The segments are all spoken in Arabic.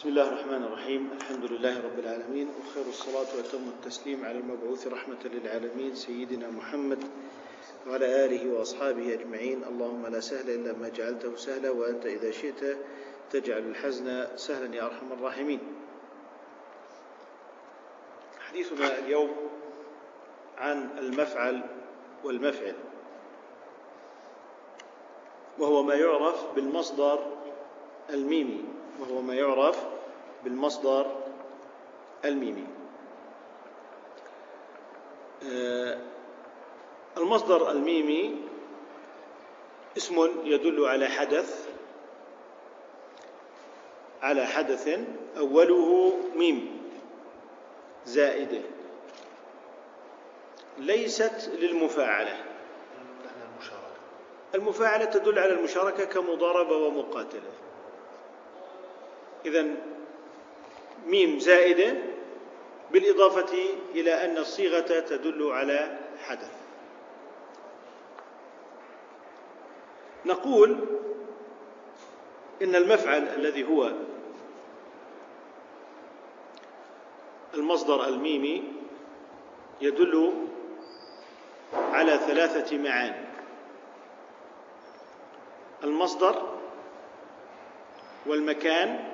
بسم الله الرحمن الرحيم. الحمد لله رب العالمين وخير الصلاة وأتم التسليم على المبعوث رحمة للعالمين سيدنا محمد وعلى آله وأصحابه أجمعين. اللهم لا سهل إلا ما جعلته سهلا وأنت إذا شئت تجعل الحزن سهلا يا أرحم الراحمين. حديثنا اليوم عن المفعل والمفعل وهو ما يعرف بالمصدر الميمي. وهو ما يعرف بالمصدر الميمي. آه، المصدر الميمي اسم يدل على حدث على حدث أوله ميم زائدة. ليست للمفاعلة. المفاعلة تدل على المشاركة كمضاربة ومقاتلة. إذا ميم زائدة بالإضافة إلى أن الصيغة تدل على حدث. نقول إن المفعل الذي هو المصدر الميمي يدل على ثلاثة معاني المصدر والمكان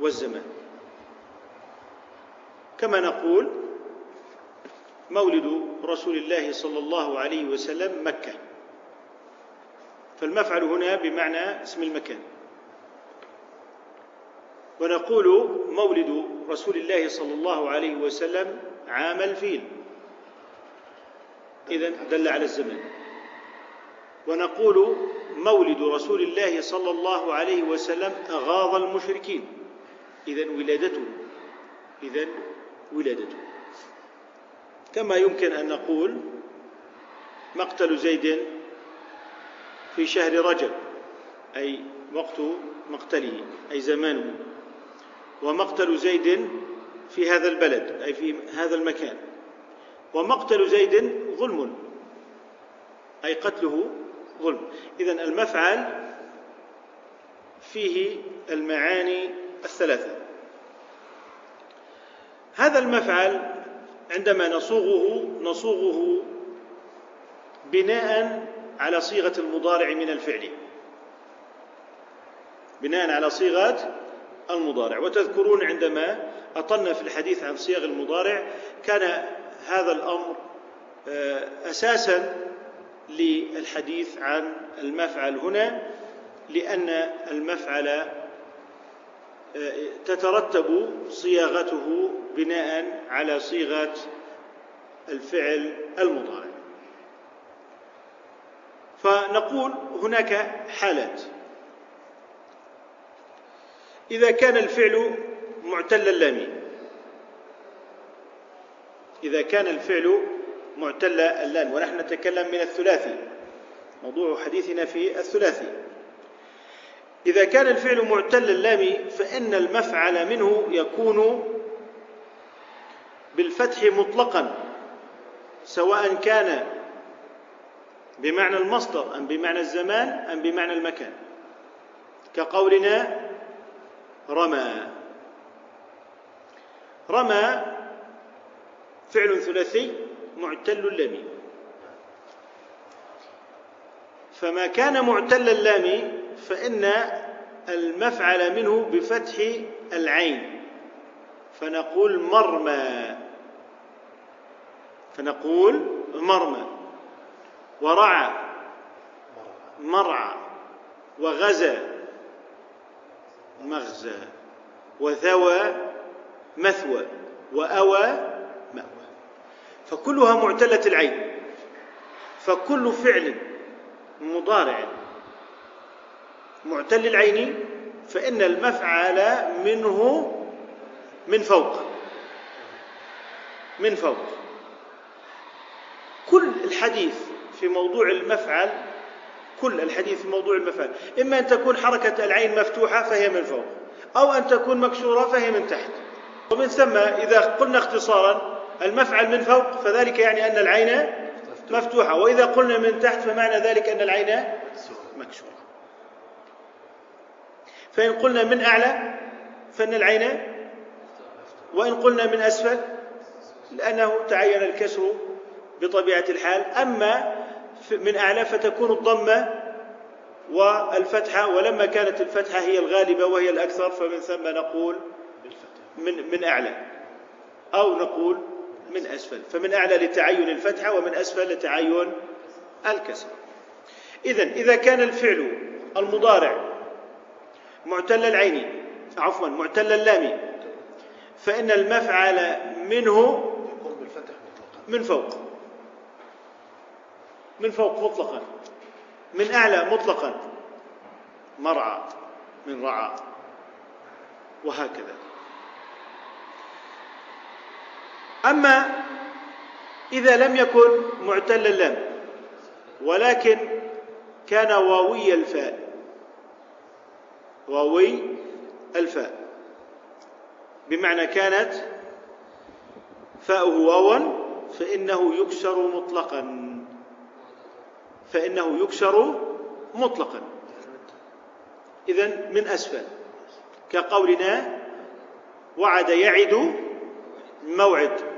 والزمان. كما نقول مولد رسول الله صلى الله عليه وسلم مكة. فالمفعل هنا بمعنى اسم المكان. ونقول مولد رسول الله صلى الله عليه وسلم عام الفيل. اذا دل على الزمان. ونقول مولد رسول الله صلى الله عليه وسلم أغاظ المشركين. إذا ولادته. إذا ولادته. كما يمكن أن نقول مقتل زيد في شهر رجب أي وقت مقتله أي زمانه. ومقتل زيد في هذا البلد أي في هذا المكان. ومقتل زيد ظلم أي قتله ظلم. إذا المفعل فيه المعاني الثلاثة. هذا المفعل عندما نصوغه نصوغه بناء على صيغة المضارع من الفعل. بناء على صيغة المضارع. وتذكرون عندما أطلنا في الحديث عن صيغ المضارع كان هذا الأمر آه، أساسا للحديث عن المفعل هنا لأن المفعل تترتب صياغته بناء على صيغة الفعل المضارع. فنقول هناك حالات. إذا كان الفعل معتل اللام. إذا كان الفعل معتل اللام ونحن نتكلم من الثلاثي. موضوع حديثنا في الثلاثي. إذا كان الفعل معتل اللام فإن المفعل منه يكون بالفتح مطلقا سواء كان بمعنى المصدر أم بمعنى الزمان أم بمعنى المكان. كقولنا رمى. رمى فعل ثلاثي معتل اللام فما كان معتل اللام فإن المفعل منه بفتح العين. فنقول مرمى. فنقول مرمى. ورعى. مرعى. وغزى. مغزى. وثوى. مثوى. وأوى. مأوى. فكلها معتلة العين. فكل فعل مضارع. معتل العين فإن المفعل منه من فوق. من فوق. كل الحديث في موضوع المفعل كل الحديث في موضوع المفعل. إما أن تكون حركة العين مفتوحة فهي من فوق أو أن تكون مكسورة فهي من تحت. ومن ثم إذا قلنا اختصارا المفعل من فوق فذلك يعني أن العين مفتوحة. وإذا قلنا من تحت فمعنى ذلك أن العين مكسورة. فإن قلنا من أعلى فإن العين وإن قلنا من أسفل لأنه تعين الكسر بطبيعة الحال. أما من أعلى فتكون الضمة والفتحة ولما كانت الفتحة هي الغالبة وهي الأكثر فمن ثم نقول من من أعلى. أو نقول من أسفل. فمن أعلى لتعين الفتحة ومن أسفل لتعين الكسر. إذا إذا كان الفعل المضارع معتل العين عفوا معتل اللام فإن المفعل منه من فوق. من فوق مطلقا. من أعلى مطلقا. مرعى من رعى. وهكذا. أما إذا لم يكن معتل اللام ولكن كان واوي الفاء. واوي الفاء. بمعنى كانت فاؤه واوا فإنه يكسر مطلقا. فإنه يكسر مطلقا. إذا من أسفل. كقولنا وعد يعد موعد.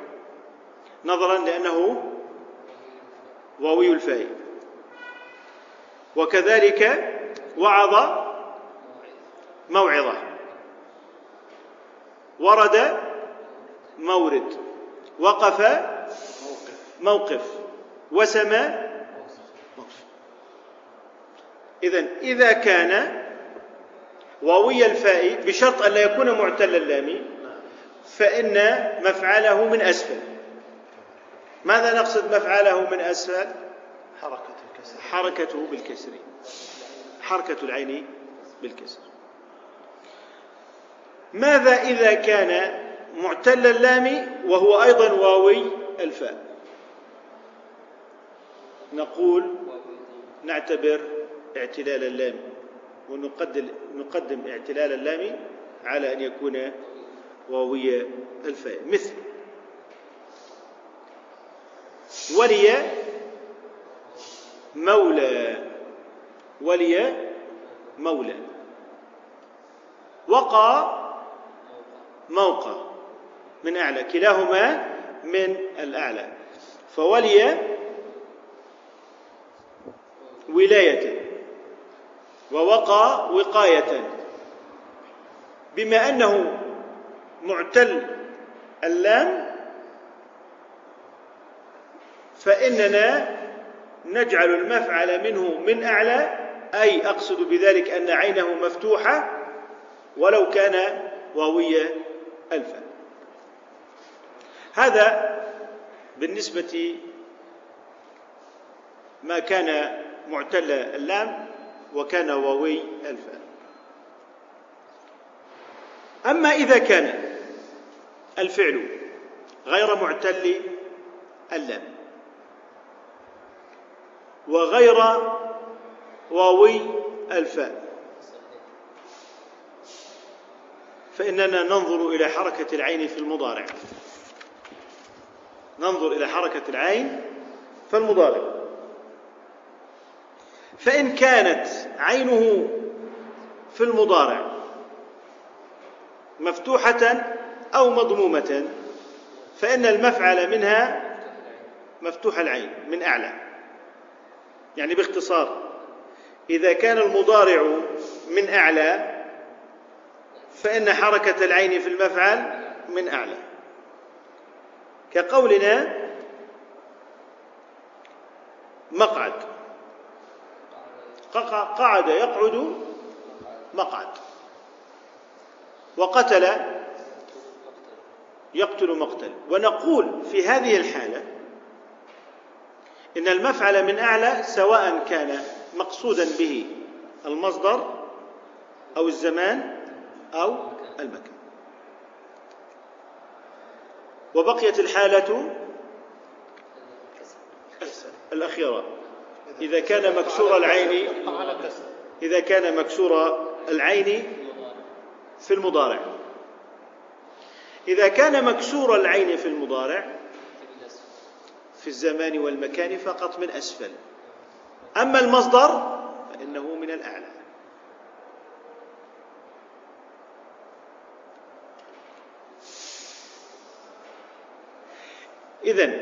نظرا لأنه واوي الفاء. وكذلك وعظ موعظة. ورد مورد. وقف موقف. وسمى إذا إذا كان واوي الفاء بشرط أن لا يكون معتل اللام فإن مفعله من أسفل. ماذا نقصد مفعله من أسفل؟ حركة الكسر. حركته بالكسر. حركة العين بالكسر. ماذا إذا كان معتل اللام وهو أيضا واوي الفاء؟ نقول نعتبر اعتلال اللام ونقدم نقدم اعتلال اللام على أن يكون واوي الفاء. مثل ولي مولى. ولي مولى. وقى موقع من أعلى. كلاهما من الأعلى. فولي ولاية. ووقى وقاية. بما أنه معتل اللام فإننا نجعل المفعل منه من أعلى أي أقصد بذلك أن عينه مفتوحة ولو كان واوية ألفا. هذا بالنسبة ما كان معتل اللام وكان واوي ألفا. أما إذا كان الفعل غير معتل اللام وغير واوي الفاء. فإننا ننظر إلى حركة العين في المضارع. ننظر إلى حركة العين في المضارع. فإن كانت عينه في المضارع مفتوحة أو مضمومة فإن المفعل منها مفتوح العين من أعلى. يعني باختصار. إذا كان المضارع من أعلى فإن حركة العين في المفعل من أعلى. كقولنا مقعد. قعد يقعد مقعد. وقتل يقتل مقتل. ونقول في هذه الحالة إن المفعل من أعلى سواء كان مقصودا به المصدر أو الزمان أو المكان وبقيت الحالة الأخيرة. إذا كان مكسور العين إذا كان مكسور العين في المضارع. إذا كان مكسور العين في المضارع في الزمان والمكان فقط من أسفل. أما المصدر فإنه من الأعلى. إذا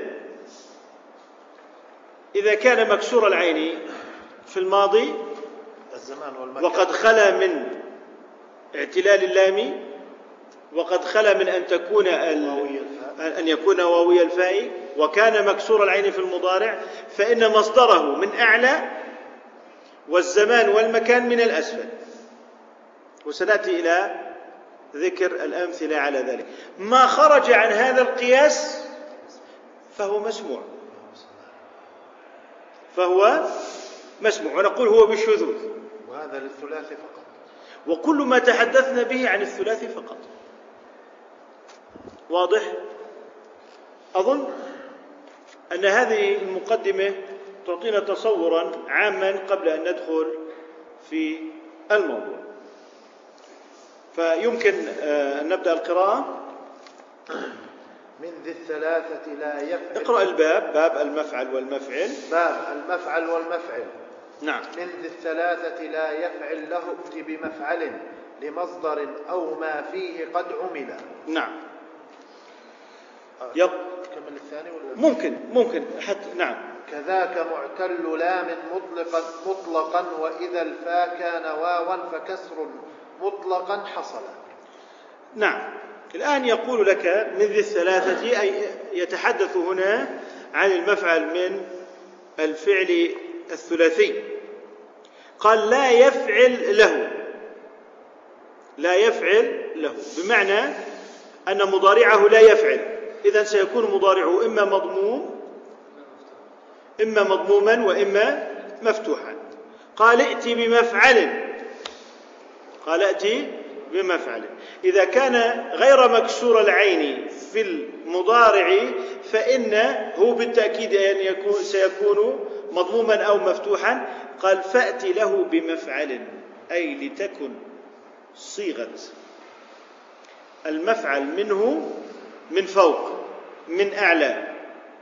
إذا كان مكسور العين في الماضي الزمان والمكان وقد خلا من اعتلال اللام وقد خلا من أن تكون أن يكون واوي الفاء وكان مكسور العين في المضارع فإن مصدره من أعلى والزمان والمكان من الأسفل. وسنأتي إلى ذكر الأمثلة على ذلك. ما خرج عن هذا القياس فهو مسموع. فهو مسموع. ونقول هو بالشذوذ. وهذا للثلاثي فقط. وكل ما تحدثنا به عن الثلاثي فقط. واضح؟ أظن؟ أن هذه المقدمة تعطينا تصورا عاما قبل أن ندخل في الموضوع. فيمكن آه، ان نبدأ القراءة. من ذي الثلاثة لا يفعل اقرأ الباب باب المفعل والمفعل. باب المفعل والمفعل. نعم. من ذي الثلاثة لا يفعل له ائت بمفعل لمصدر أو ما فيه قد عمل. نعم. كمل الثاني ولا ممكن ممكن. حتى نعم. كذاك معتل لام مطلقا مطلقا وإذا الفا كان واوا فكسر مطلقا حصل. نعم. الآن يقول لك من ذي الثلاثة أي يتحدث هنا عن المفعل من الفعل الثلاثي. قال لا يفعل له. لا يفعل له. بمعنى أن مضارعه لا يفعل. إذا سيكون مضارعه إما مضموم إما مضموما وإما مفتوحا. قال ائت بمفعل. قال ائتي بمفعل. إذا كان غير مكسور العين في المضارع فإنه بالتأكيد أن يكون سيكون مضموما أو مفتوحا. قال فأت له بمفعل أي لتكن صيغة. المفعل منه من فوق من أعلى.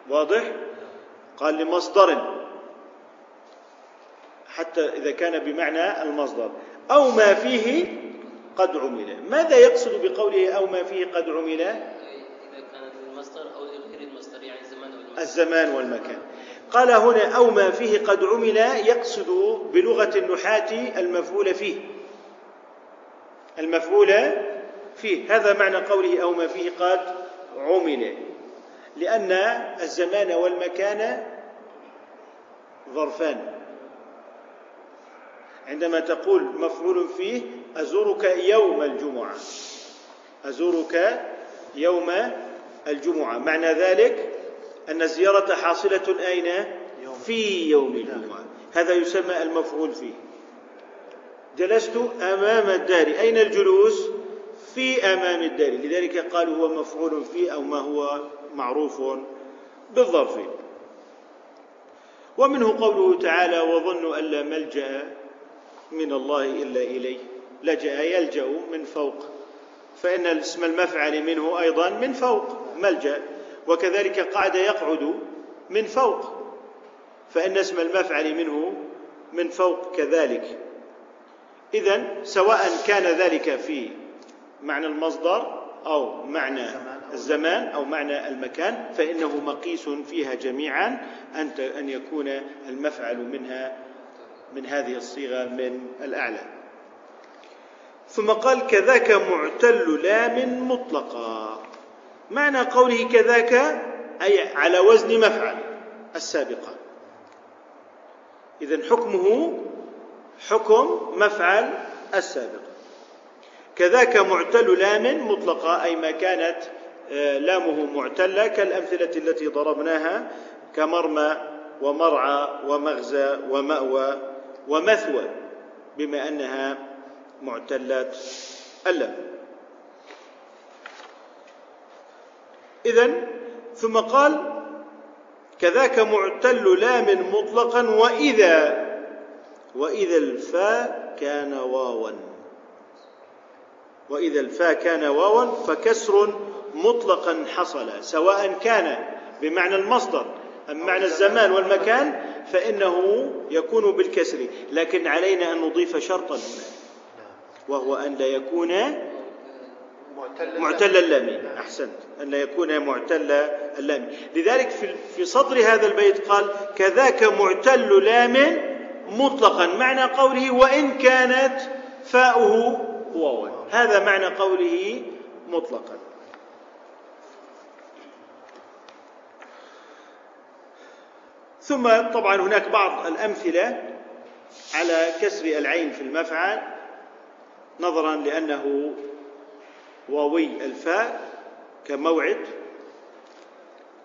واضح؟ قال لمصدر حتى إذا كان بمعنى المصدر. أو ما فيه قد عمل. ماذا يقصد بقوله أو ما فيه قد عمل؟ إذا كان المصدر أو غير المصدر يعني الزمان والمكان. الزمان والمكان. قال هنا أو ما فيه قد عمل يقصد بلغة النحاة المفعول فيه. المفعول فيه. هذا معنى قوله أو ما فيه قد عمل لأن الزمان والمكان ظرفان. عندما تقول مفعول فيه أزورك يوم الجمعة. أزورك يوم الجمعة. معنى ذلك أن الزيارة حاصلة أين؟ في يوم الجمعة. هذا يسمى المفعول فيه. جلست أمام الدار. أين الجلوس؟ في أمام الدار لذلك قالوا هو مفعول فيه أو ما هو معروف بالظرف. ومنه قوله تعالى وظنوا أن لا ملجأ من الله إلا إليه. لجأ يلجأ من فوق. فإن اسم المفعل منه أيضا من فوق ملجأ. وكذلك قعد يقعد من فوق. فإن اسم المفعل منه من فوق كذلك. إذا سواء كان ذلك في معنى المصدر أو معنى الزمان أو معنى المكان فإنه مقيس فيها جميعا. أن أن يكون المفعل منها من هذه الصيغة من الأعلى. ثم قال كذاك معتل لام مطلقا. معنى قوله كذاك أي على وزن مفعل السابقة. إذا حكمه حكم مفعل السابق كذاك معتل لام مطلقا أي ما كانت آه، لامه معتلة كالأمثلة التي ضربناها كمرمى ومرعى ومغزى ومأوى ومثوى بما أنها معتلات اللام. إذا ثم قال كذاك معتل لام مطلقا وإذا وإذا الفاء كان واوا. وإذا الفاء كان واوا فكسر مطلقا حصل سواء كان بمعنى المصدر أم معنى الزمان والمكان فإنه يكون بالكسر لكن علينا أن نضيف شرطا هنا. وهو أن لا يكون معتل اللام أحسنت. أن يكون معتل اللام لذلك في في صدر هذا البيت قال كذاك معتل لام مطلقا معنى قوله وإن كانت فاؤه واوا هذا معنى قوله مطلقا. ثم طبعا هناك بعض الأمثلة على كسر العين في المفعل نظرا لأنه واوي الفاء كموعد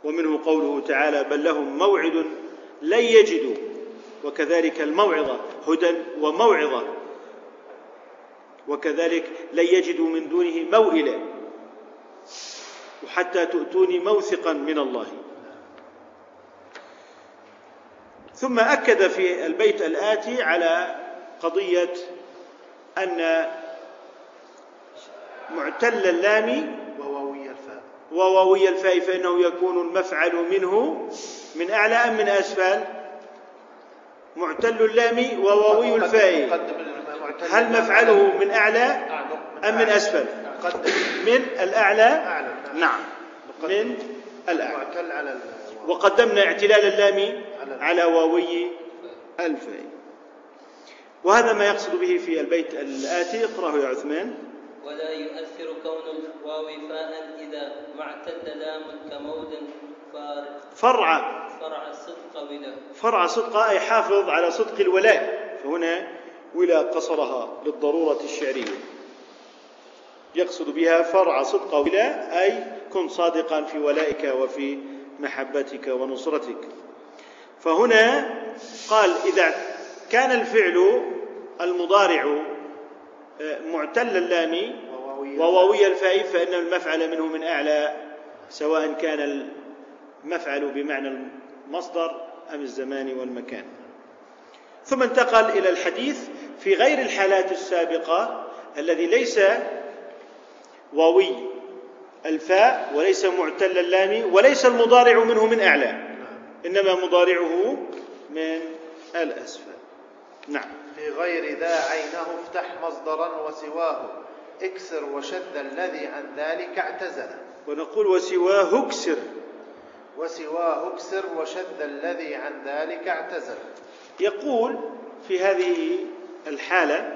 ومنه قوله تعالى بل لهم موعد لن يجدوا وكذلك الموعظة هدى وموعظة وكذلك لن يجدوا من دونه موئلا. وحتى تؤتوني موثقا من الله. ثم أكد في البيت الآتي على قضية أن معتل اللام وواوي الفاء. وواوي الفاء فإنه يكون المفعل منه من أعلى أم من أسفل؟ معتل اللام وواوي الفاء. هل مفعله من أعلى أم من أسفل؟ من الأعلى؟ أعلى نعم. من الأعلى. وقدمنا اعتلال اللام على- واوي الفاء وهذا ما يقصد به في البيت الآتي اقرأه يا عثمان. ولا يؤثر كون الواو فاء إذا ما اعتل لام كمود فارق فرع. فرع الصدق ولا. فرع صدق أي حافظ على صدق الولاء. فهنا ولا قصرها للضرورة الشعرية. يقصد بها فرع صدق ولاء أي كن صادقا في ولائك وفي محبتك ونصرتك. فهنا قال إذا كان الفعل المضارع آه، معتل اللام وواوي وواوي الفاء فإن المفعل منه من أعلى سواء كان المفعل بمعنى المصدر أم الزمان والمكان. ثم انتقل إلى الحديث في غير الحالات السابقة الذي ليس واوي الفاء وليس معتل اللام وليس المضارع منه من أعلى إنما مضارعه من الأسفل. نعم. في غير ذا عينه افتح مصدرا وسواه اكسر وشد الذي عن ذلك اعتزل. ونقول وسواه اكسر. وسواه اكسر وشد الذي عن ذلك اعتزل. يقول في هذه الحالة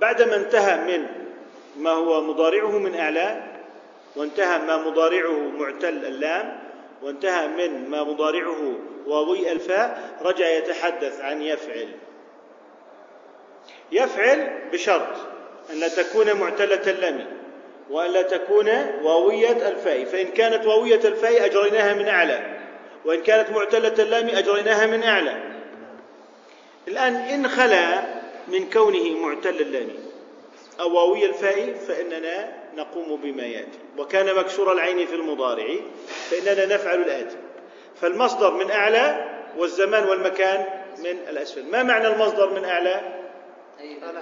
بعدما انتهى من ما هو مضارعه من أعلى وانتهى ما مضارعه معتل اللام وانتهى من ما مضارعه واوي الفاء رجع يتحدث عن يفعل. يفعل بشرط أن لا تكون معتلة اللام وأن لا تكون واوية الفاء. فإن كانت واوية الفاء أجريناها من أعلى وإن كانت معتلة اللام أجريناها من أعلى الآن إن خلا من كونه معتل اللام أو واوي الفاء فإننا نقوم بما يأتي. وكان مكسور العين في المضارع فإننا نفعل الآتي. فالمصدر من أعلى والزمان والمكان من الأسفل. ما معنى المصدر من أعلى؟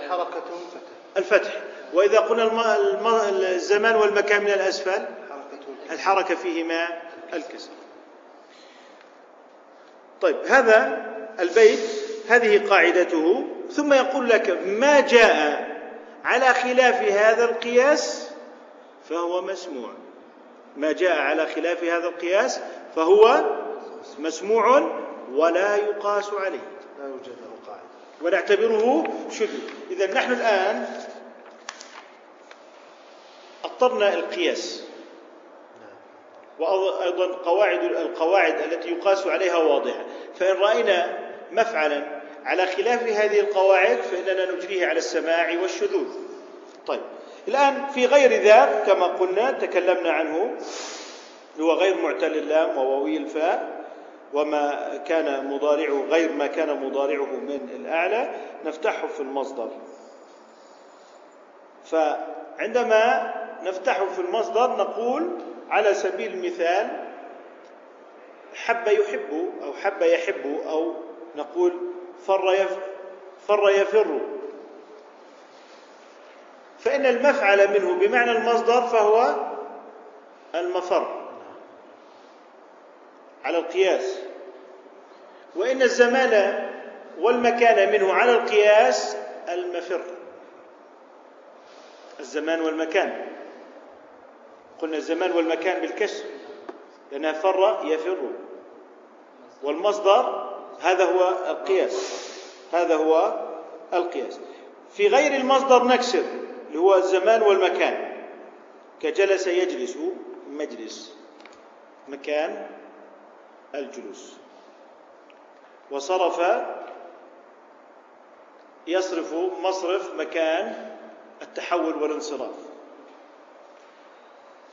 حركة. فتح. الفتح. وإذا قلنا. الزمان والمكان من الأسفل حركة الكسر. الحركة فيهما الكسر. طيب هذا البيت هذه قاعدته ثم يقول لك ما جاء على خلاف هذا القياس فهو مسموع. ما جاء على خلاف هذا القياس فهو مسموع ولا يقاس عليه. لا يوجد له قاعدة. ونعتبره شذوذ إذا نحن الآن أطرنا القياس. وأيضا قواعد القواعد التي يقاس عليها واضحة. فإن رأينا مفعلا على خلاف هذه القواعد فإننا نجريه على السماع والشذوذ. طيب الآن في غير ذاك كما قلنا تكلمنا عنه. هو غير معتل اللام وواوي الفاء وما كان مضارعه غير ما كان مضارعه من الأعلى نفتحه في المصدر. فعندما نفتحه في المصدر نقول على سبيل المثال حب يحب أو حب يحب أو نقول فر فر يفر. فإن المفعل منه بمعنى المصدر فهو المفر. على القياس. وإن الزمان والمكان منه على القياس المفر. الزمان والمكان. قلنا الزمان والمكان بالكسر. لأنها فر يفر. والمصدر هذا هو القياس. هذا هو القياس. في غير المصدر نكسر اللي هو الزمان والمكان. كجلس يجلس مجلس مكان الجلوس. وصرف يصرف مصرف مكان التحول والانصراف.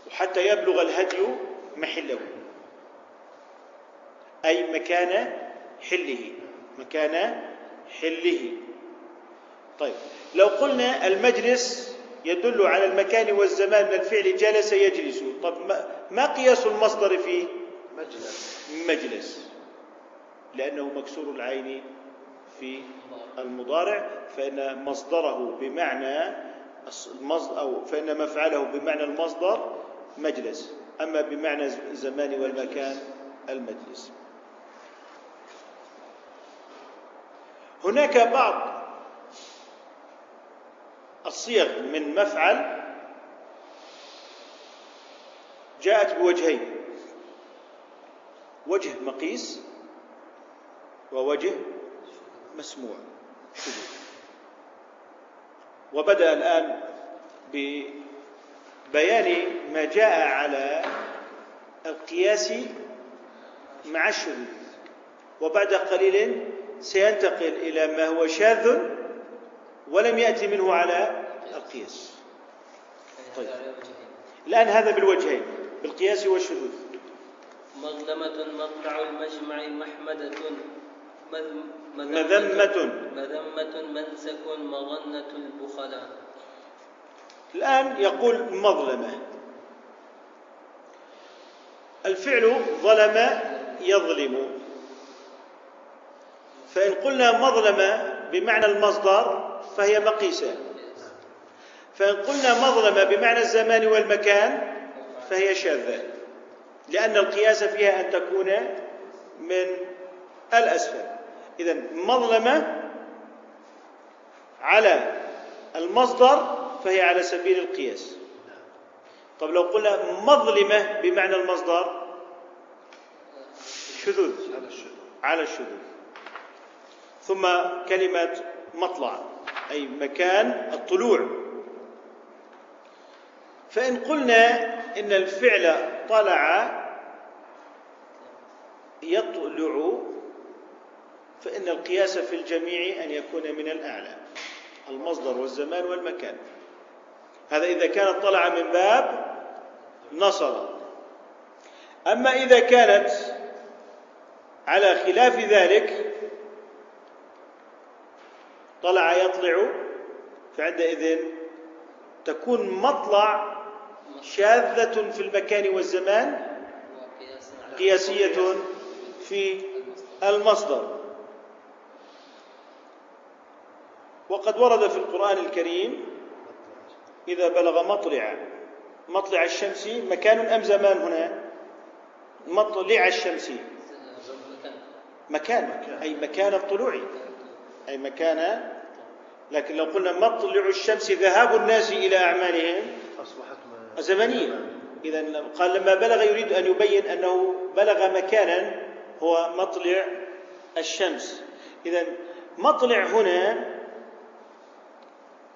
وحتى يبلغ الهدي محله. أي مكان حله مكان حله. طيب لو قلنا المجلس يدل على المكان والزمان من الفعل جلس يجلس. طب ما قياس المصدر فيه مجلس؟ مجلس؟ لأنه مكسور العين في المضارع فإن مصدره بمعنى أو فإن مفعله بمعنى المصدر مجلس. أما بمعنى الزمان والمكان المجلس. هناك بعض الصيغ من مفعل جاءت بوجهين وجه مقيس ووجه مسموع. وبدأ الآن ببيان ما جاء على القياس مع الشذوذ وبعد قليل سينتقل إلى ما هو شاذ ولم يأتي منه على القياس. طيب. الآن هذا بالوجهين بالقياس والشذوذ. مظلمة مطلع المجمع محمدة مذمة. مذمة منسك مظنة البخلاء. الآن يقول مظلمة. الفعل ظلم يظلم. فإن قلنا مظلمة بمعنى المصدر فهي مقيسة. فإن قلنا مظلمة بمعنى الزمان والمكان فهي شاذة. لأن القياس فيها أن تكون من الأسفل. إذا مظلمة على المصدر فهي على سبيل القياس. طب لو قلنا مظلمة بمعنى المصدر شذوذ. على الشذوذ. ثم كلمة مطلع أي مكان الطلوع. فإن قلنا إن الفعل طلع يطلع فإن القياس في الجميع أن يكون من الأعلى المصدر والزمان والمكان. هذا إذا كانت طلع من باب نصر. أما إذا كانت على خلاف ذلك طلع يطلع فعندئذ تكون مطلع شاذة في المكان والزمان قياسية في المصدر. وقد ورد في القرآن الكريم إذا بلغ مطلع مطلع الشمس مكان أم زمان هنا؟ مطلع الشمس. مكان أي مكان الطلوع. أي مكان. لكن لو قلنا مطلع الشمس ذهاب الناس إلى أعمالهم أصبحت زمنية إذا قال لما بلغ يريد أن يبين أنه بلغ مكانا هو مطلع الشمس. إذا مطلع هنا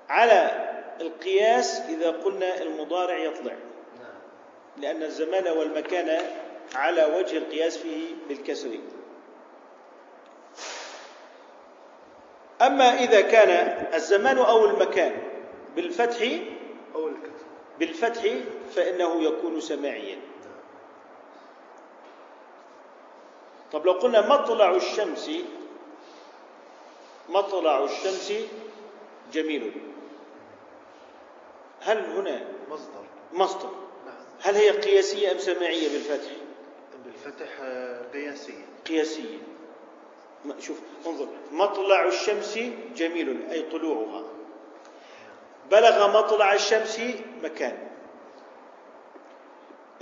على القياس إذا قلنا المضارع يطلع. لأن الزمان والمكان على وجه القياس فيه بالكسر. أما إذا كان الزمان أو المكان بالفتح أو الكسر. بالفتح فإنه يكون سماعيا. طب لو قلنا مطلع الشمس مطلع الشمس جميل. هل هنا مصدر. مصدر؟ نعم. هل هي قياسية أم سماعية بالفتح؟ بالفتح آه، قياسية. قياسية. شوف انظر. مطلع الشمس جميل أي طلوعها. بلغ مطلع الشمس مكان.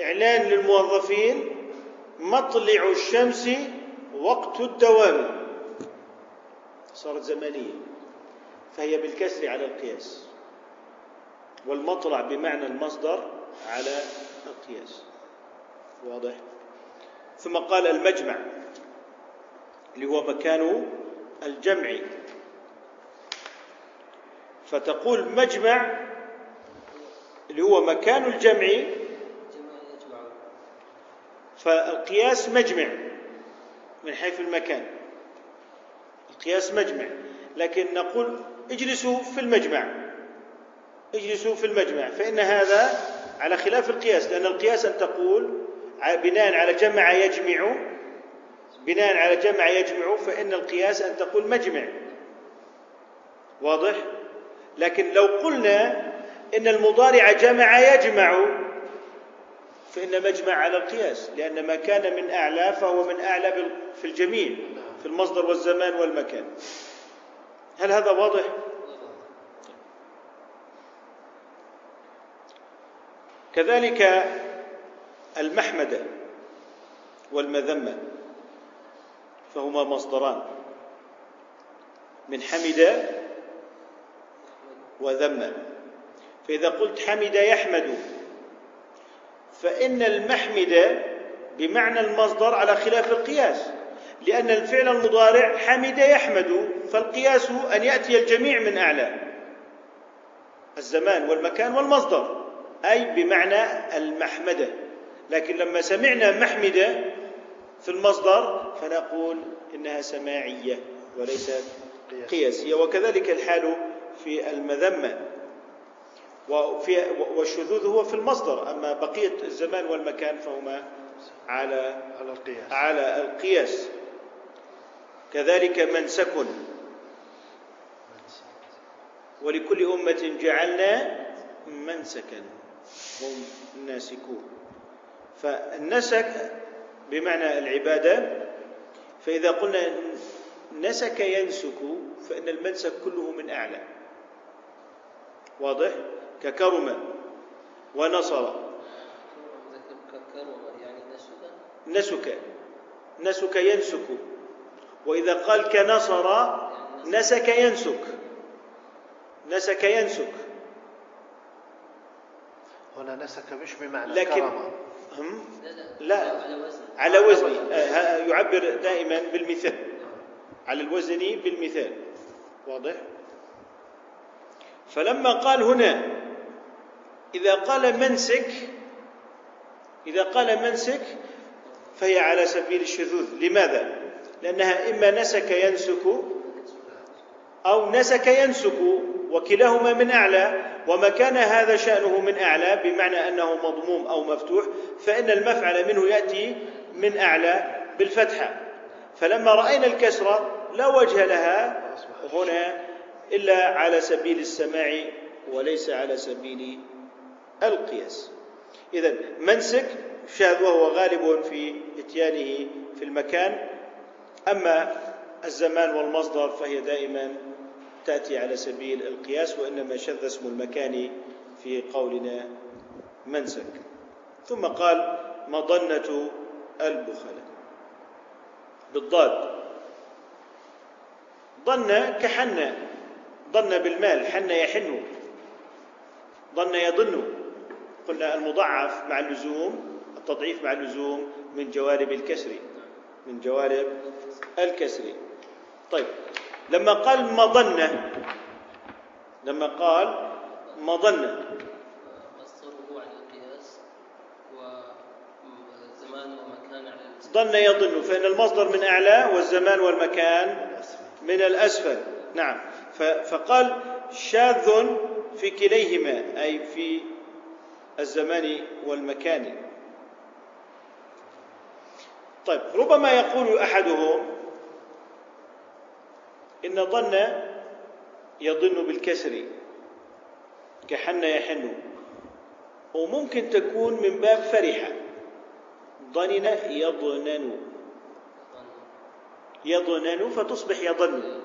إعلان للموظفين مطلع الشمس وقت الدوام. صارت زمنية. فهي بالكسر على القياس. والمطلع بمعنى المصدر على القياس. واضح؟ ثم قال المجمع. اللي هو مكان الجمع. فتقول مجمع اللي هو مكان الجمع. فالقياس مجمع من حيث المكان. القياس مجمع. لكن نقول اجلسوا في المجمع. اجلسوا في المجمع. فإن هذا على خلاف القياس لأن القياس أن تقول بناء على جمع يجمع بناء على جمع يجمع فإن القياس أن تقول مجمع. واضح؟ لكن لو قلنا إن المضارع جمع يجمع فإن مجمع على القياس لأن ما كان من أعلى فهو من أعلى في الجميع في المصدر والزمان والمكان. هل هذا واضح؟ كذلك المحمدة والمذمة. فهما مصدران. من حمد وذم. فإذا قلت حمد يحمد فإن المحمد بمعنى المصدر على خلاف القياس لأن الفعل المضارع حمد يحمد فالقياس أن يأتي الجميع من أعلى. الزمان والمكان والمصدر أي بمعنى المحمدة. لكن لما سمعنا محمدة في المصدر فنقول إنها سماعية وليست قياسية وكذلك الحال في المذمة. وفي والشذوذ هو في المصدر أما بقية الزمان والمكان فهما على على القياس. على القياس. كذلك منسك. ولكل أمة جعلنا منسكا. هم ناسكون. فالنسك بمعنى العبادة فإذا قلنا نسك ينسك فإن المنسك كله من أعلى. واضح؟ ككرم ونصر. نسك نسك ينسك. وإذا قال كنصر نسك ينسك. نسك ينسك. هنا نسك مش بمعنى لكن كرم. هم؟ لا على وزن آه، يعبر دائما بالمثال. على الوزن بالمثال. واضح؟ فلما قال هنا إذا قال منسك إذا قال منسك فهي على سبيل الشذوذ. لماذا؟ لأنها إما نسك ينسك أو نسك ينسك. وكلاهما من أعلى وما كان هذا شأنه من أعلى بمعنى أنه مضموم أو مفتوح فإن المفعل منه يأتي من أعلى بالفتحة. فلما رأينا الكسرة لا وجه لها هنا إلا على سبيل السماع وليس على سبيل القياس. إذا منسك شاذ وهو غالب في إتيانه في المكان أما الزمان والمصدر فهي دائما تأتي على سبيل القياس وإنما شذ اسم المكان في قولنا منسك. ثم قال مضنة البخلاء. بالضاد. ظن كحن ظن بالمال. حن يحن. ظن يظن. قلنا المضاعف مع اللزوم التضعيف مع اللزوم من جوانب الكسر. من جوانب الكسر. طيب. لما قال مظنة لما قال مظنة. مصدره على القياس على ظن يظن فإن المصدر من أعلى والزمان والمكان من الأسفل. نعم. فقال شاذ في كليهما أي في الزمان والمكان. طيب ربما يقول أحدهم إن ظن يظن بالكسر كحن يحن. وممكن تكون من باب فرحة ظنن يظنن. يظنن فتصبح يظن.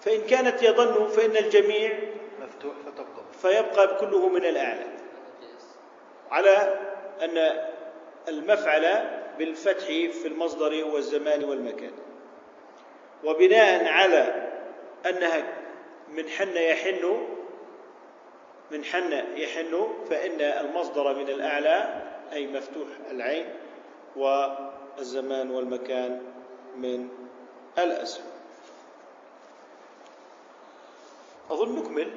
فإن كانت يظن فإن الجميع مفتوح فتبقى. فيبقى كله من الأعلى. على أن المفعل بالفتح في المصدر والزمان والمكان. وبناء على أنها من حن يحن من حن يحن فإن المصدر من الأعلى أي مفتوح العين والزمان والمكان من الأسفل. أظن نكمل.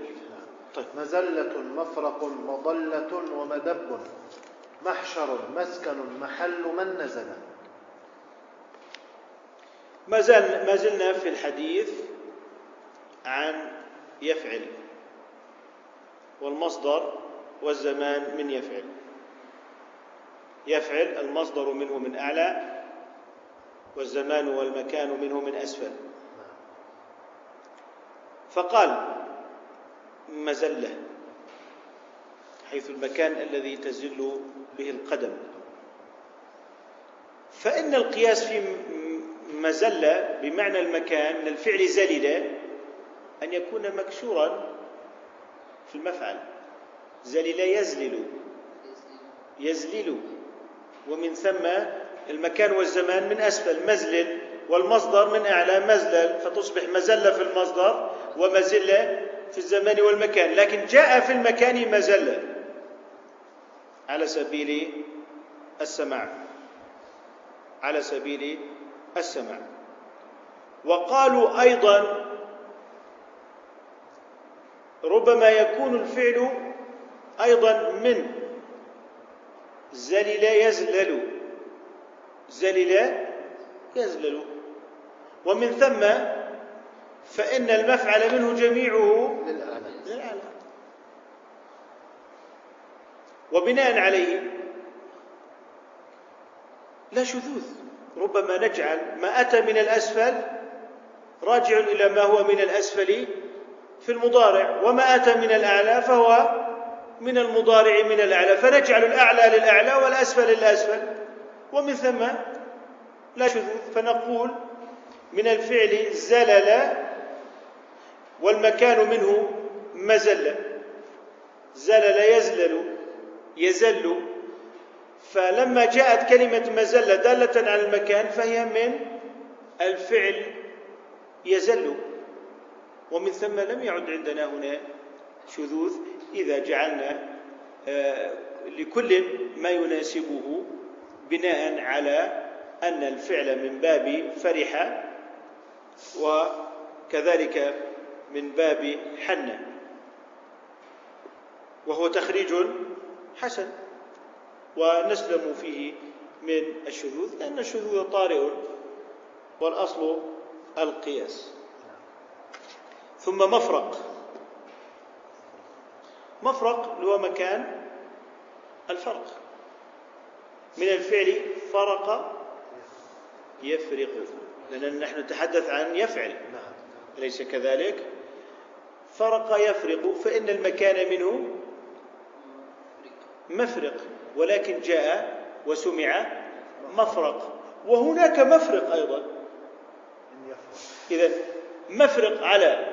طيب. مزلة مفرق مضلة ومدب محشر مسكن محل من نزل. ما زال ما زلنا في الحديث عن يفعل والمصدر والزمان من يفعل. يفعل المصدر منه من أعلى والزمان والمكان منه من أسفل. فقال مزلة حيث المكان الذي تزل به القدم. فإن القياس في مزلة بمعنى المكان من الفعل زلل أن يكون مكسورا في المفعل. زلل يزلل. يزلل. ومن ثم المكان والزمان من أسفل. مزلل. والمصدر من أعلى مزلل. فتصبح مزلة في المصدر ومزلة في الزمان والمكان. لكن جاء في المكان مزلة على سبيل السماع. على سبيل السماع وقالوا أيضا ربما يكون الفعل أيضا من. زلل يزلل. زلل يزلل. ومن ثم فإن المفعل منه جميعه للأعلى وبناء عليه لا شذوذ. ربما نجعل ما أتى من الأسفل راجع إلى ما هو من الأسفل في المضارع وما أتى من الأعلى فهو من المضارع من الأعلى. فنجعل الأعلى للأعلى والأسفل للأسفل. ومن ثم لا شذوذ فنقول من الفعل زلل والمكان منه مزل. زلل يزلل يزل. فلما جاءت كلمة مزلة دالة على المكان فهي من الفعل يزل. ومن ثم لم يعد عندنا هنا شذوذ إذا جعلنا آه، لكل ما يناسبه بناء على أن الفعل من باب فرح وكذلك من باب حنة وهو تخريج حسن. ونسلم فيه من الشذوذ لأن الشذوذ طارئ والأصل القياس. ثم مفرق. مفرق هو مكان الفرق. من الفعل فرق يفرق. لأننا نحن نتحدث عن يفعل. أليس كذلك؟ فرق يفرق فإن المكان منه مفرق. ولكن جاء وسمع مفرق. وهناك مفرق أيضا. إذا مفرق على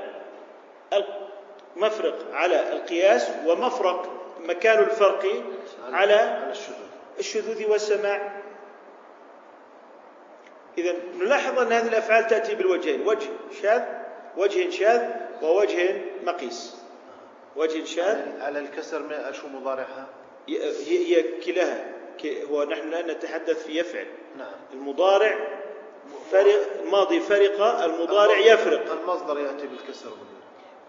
مفرق على القياس ومفرق مكان الفرق على الشذوذ والسماع. إذا نلاحظ أن هذه الأفعال تأتي بالوجهين. وجه شاذ وجه شاذ ووجه مقيس. وجه شاذ. على الكسر ما شو مضارعها؟ هي هي كلاها. نحن الآن نتحدث في يفعل. نعم. المضارع فرق الماضي فرق المضارع يفرق. المصدر يأتي بالكسر.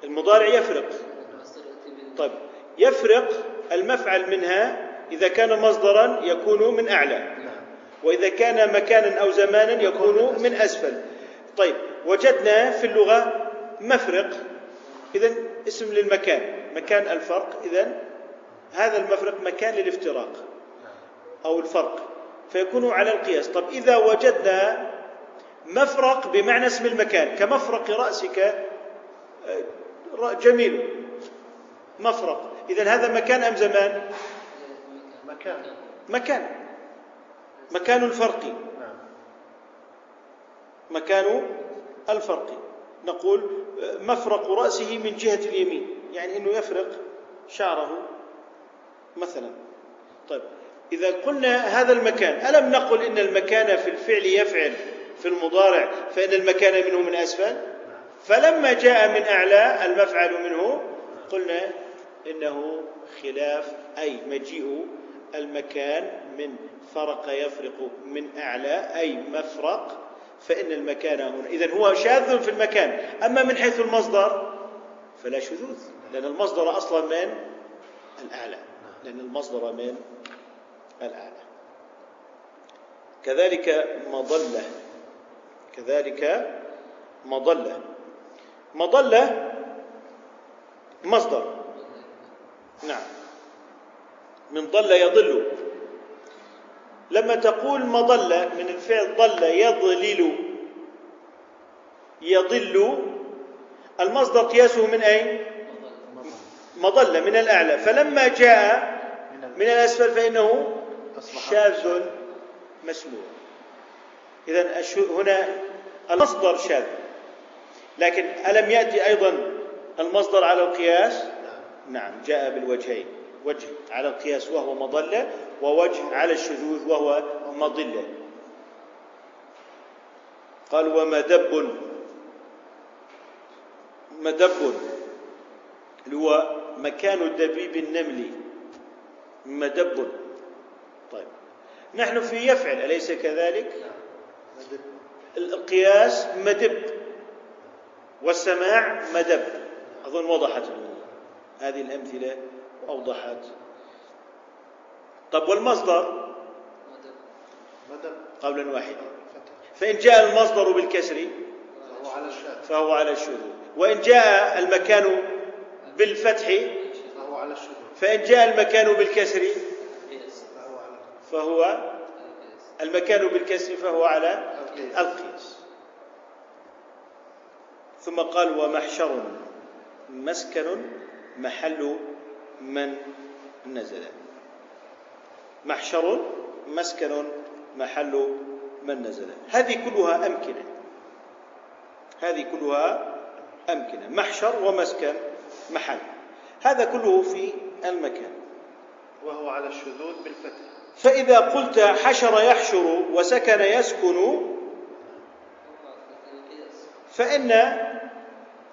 المضارع يفرق. المصدر يأتي بال- طيب. يفرق المفعل منها إذا كان مصدرا يكون من أعلى. نعم. وإذا كان مكانا أو زمانا يكون من أسفل. طيب. وجدنا في اللغة مفرق. إذا اسم للمكان. مكان الفرق. إذا هذا المفرق مكان للافتراق أو الفرق فيكون على القياس. طب إذا وجدنا مفرق بمعنى اسم المكان كمفرق رأسك آه، جميل. مفرق. إذا هذا مكان أم زمان؟ مكان. مكان. مكان الفرق. مكان الفرق. نقول مفرق رأسه من جهة اليمين يعني أنه يفرق شعره. مثلا. طيب إذا قلنا هذا المكان ألم نقل إن المكان في الفعل يفعل في المضارع فإن المكان منه من أسفل؟ فلما جاء من أعلى المفعل منه قلنا إنه خلاف أي مجيء المكان من فرق يفرق من أعلى أي مفرق فإن المكان هنا. إذن هو شاذ في المكان. أما من حيث المصدر فلا شذوذ لأن المصدر أصلا من الأعلى. لأن المصدر من الأعلى كذلك مظلة كذلك مظلة مظلة مصدر. نعم. من ضل يضل. لما تقول مظلة من الفعل ضل يضلل. يضل. المصدر قياسه من أين؟ مظلة من الأعلى. فلما جاء من الأسفل فإنه شاذ مسموع. إذا هنا المصدر شاذ. لكن ألم يأتي أيضا المصدر على القياس؟ نعم. جاء بالوجهين. وجه على القياس وهو مظلة ووجه على الشذوذ وهو مظلة. قال ومدب مدب اللي هو مكان دبيب النمل. مدب. طيب. نحن في يفعل أليس كذلك؟ القياس مدب. والسماع مدب. أظن وضحت هذه الأمثلة أوضحت طب والمصدر؟ قولا واحدا فإن جاء المصدر بالكسر فهو على الشاذ. فهو على الشذوذ وإن جاء المكان بالفتح فهو على الشذوذ فإن جاء المكان بالكسر فهو المكان بالكسر فهو على القياس. القياس. ثم قال ومحشر مسكن محل من نزل. محشر مسكن محل من نزل. هذه كلها أمكنة. هذه كلها أمكنة. محشر ومسكن محل. هذا كله في المكان. وهو على الشذوذ بالفتح. فإذا قلت حشر يحشر وسكن يسكن فإن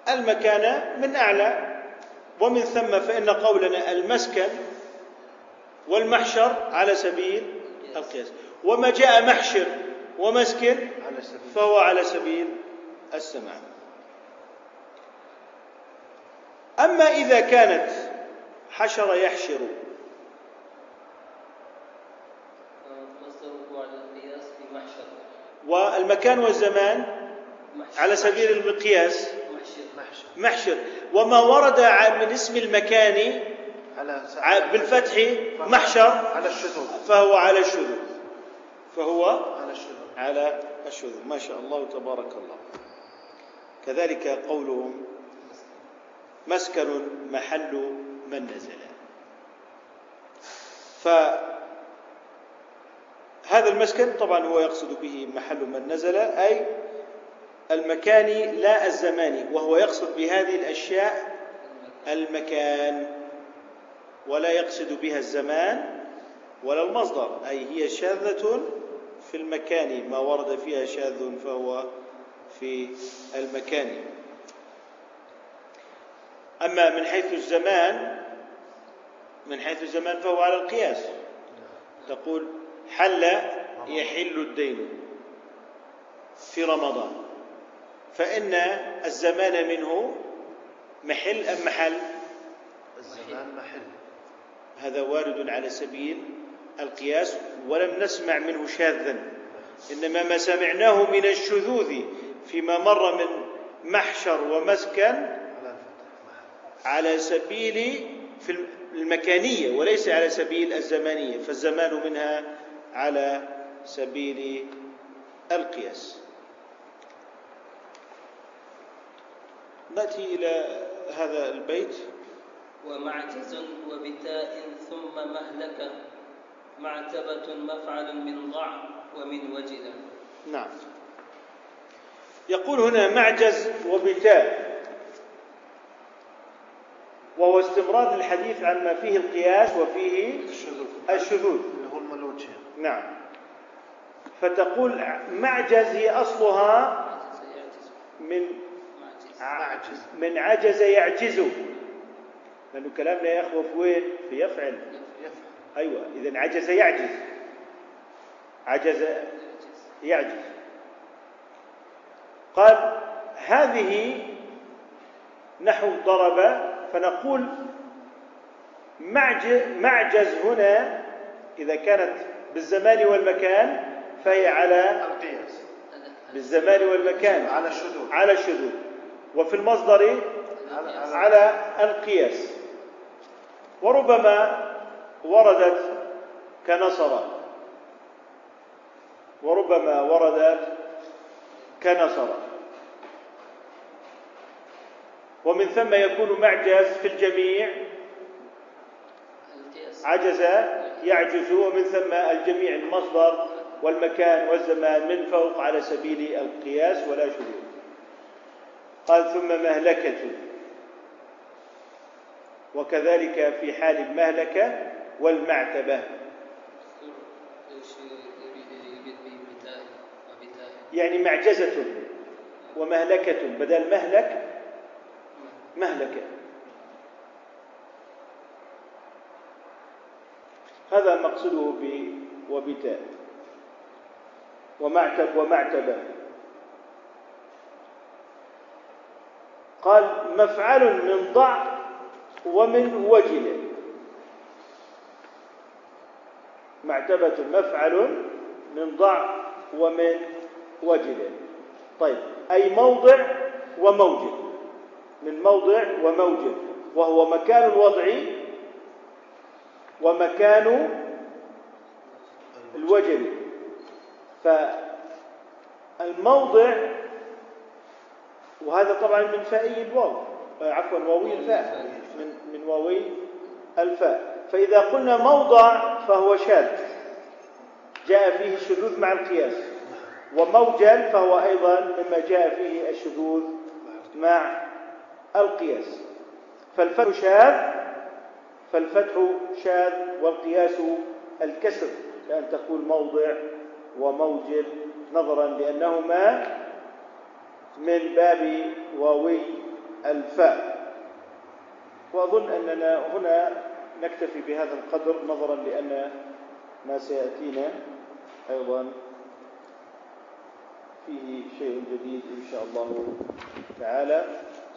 المكان من أعلى ومن ثم فإن قولنا المسكن والمحشر على سبيل القياس. وما جاء محشر ومسكن فهو على سبيل السماع. أما إذا كانت حشر يحشر. مصدره على القياس في محشر. والمكان والزمان على سبيل المقياس محشر. محشر. محشر وما ورد ع- من اسم المكان بالفتح محشر. على الشذوذ. فهو على الشذوذ. فهو على الشذوذ. على الشذوذ. ما شاء الله تبارك الله. كذلك قولهم مسكن محل من نزل. فهذا المسكن طبعا هو يقصد به محل من نزل أي المكان لا الزماني وهو يقصد بهذه الأشياء المكان ولا يقصد بها الزمان ولا المصدر أي هي شاذة في المكان ما ورد فيها شاذ فهو في المكان. أما من حيث الزمان من حيث الزمان فهو على القياس. تقول حل يحل الدين في رمضان. فإن الزمان منه محل أم محل؟ الزمان محل. هذا وارد على سبيل القياس ولم نسمع منه شاذا. إنما ما سمعناه من الشذوذ فيما مر من محشر ومسكن على سبيل في المكانية وليس على سبيل الزمانيه فالزمان منها على سبيل القياس. نأتي إلى هذا البيت. ومعجز وبتاء ثم مهلك معتبة مفعل من ضع ومن وجل. نعم. يقول هنا معجز وبتاء. وهو استمرار الحديث عن ما فيه القياس وفيه الشذوذ. الشذوذ. اللي هو نعم. فتقول معجز هي أصلها من معجز. من عجز يعجز. لأنه كلامنا يا أخوة في وين؟ في يفعل. أيوة إذا عجز يعجز. عجز يعجز. قال هذه نحو ضرب فنقول معجز, هنا إذا كانت بالزمان والمكان فهي على القياس. بالزمان والمكان. على الشذوذ. على الشذوذ. وفي المصدر على- على القياس. وربما وردت كنصر. وربما وردت كنصر. ومن ثم يكون معجز في الجميع. عجز يعجز ومن ثم الجميع المصدر والمكان والزمان من فوق على سبيل القياس ولا شذوذ قال ثم مهلكة. وكذلك في حال المهلكة والمعتبة. يعني معجزة ومهلكة. بدل مهلك مهلكة هذا مقصده ب وبتاء. ومعتب ومعتبة قال مفعل من ضع ومن وجل معتبة مفعل من ضع ومن وجل طيب أي موضع وموجد. من موضع وموجد وهو مكان الوضع ومكان الوجل فالموضع وهذا طبعا من فائي الواو آه، عفوا واوي الفاء من من واوي الفاء. فإذا قلنا موضع فهو شاذ جاء فيه الشذوذ مع القياس. وموجل فهو أيضا مما جاء فيه الشذوذ مع القياس. فالفتح شاذ فالفتح شاذ والقياس الكسر كأن تقول موضع وموجل نظرا لأنهما من باب واوي الفاء. وأظن أننا هنا نكتفي بهذا القدر نظرا لأن ما سيأتينا أيضا فيه شيء جديد إن شاء الله تعالى.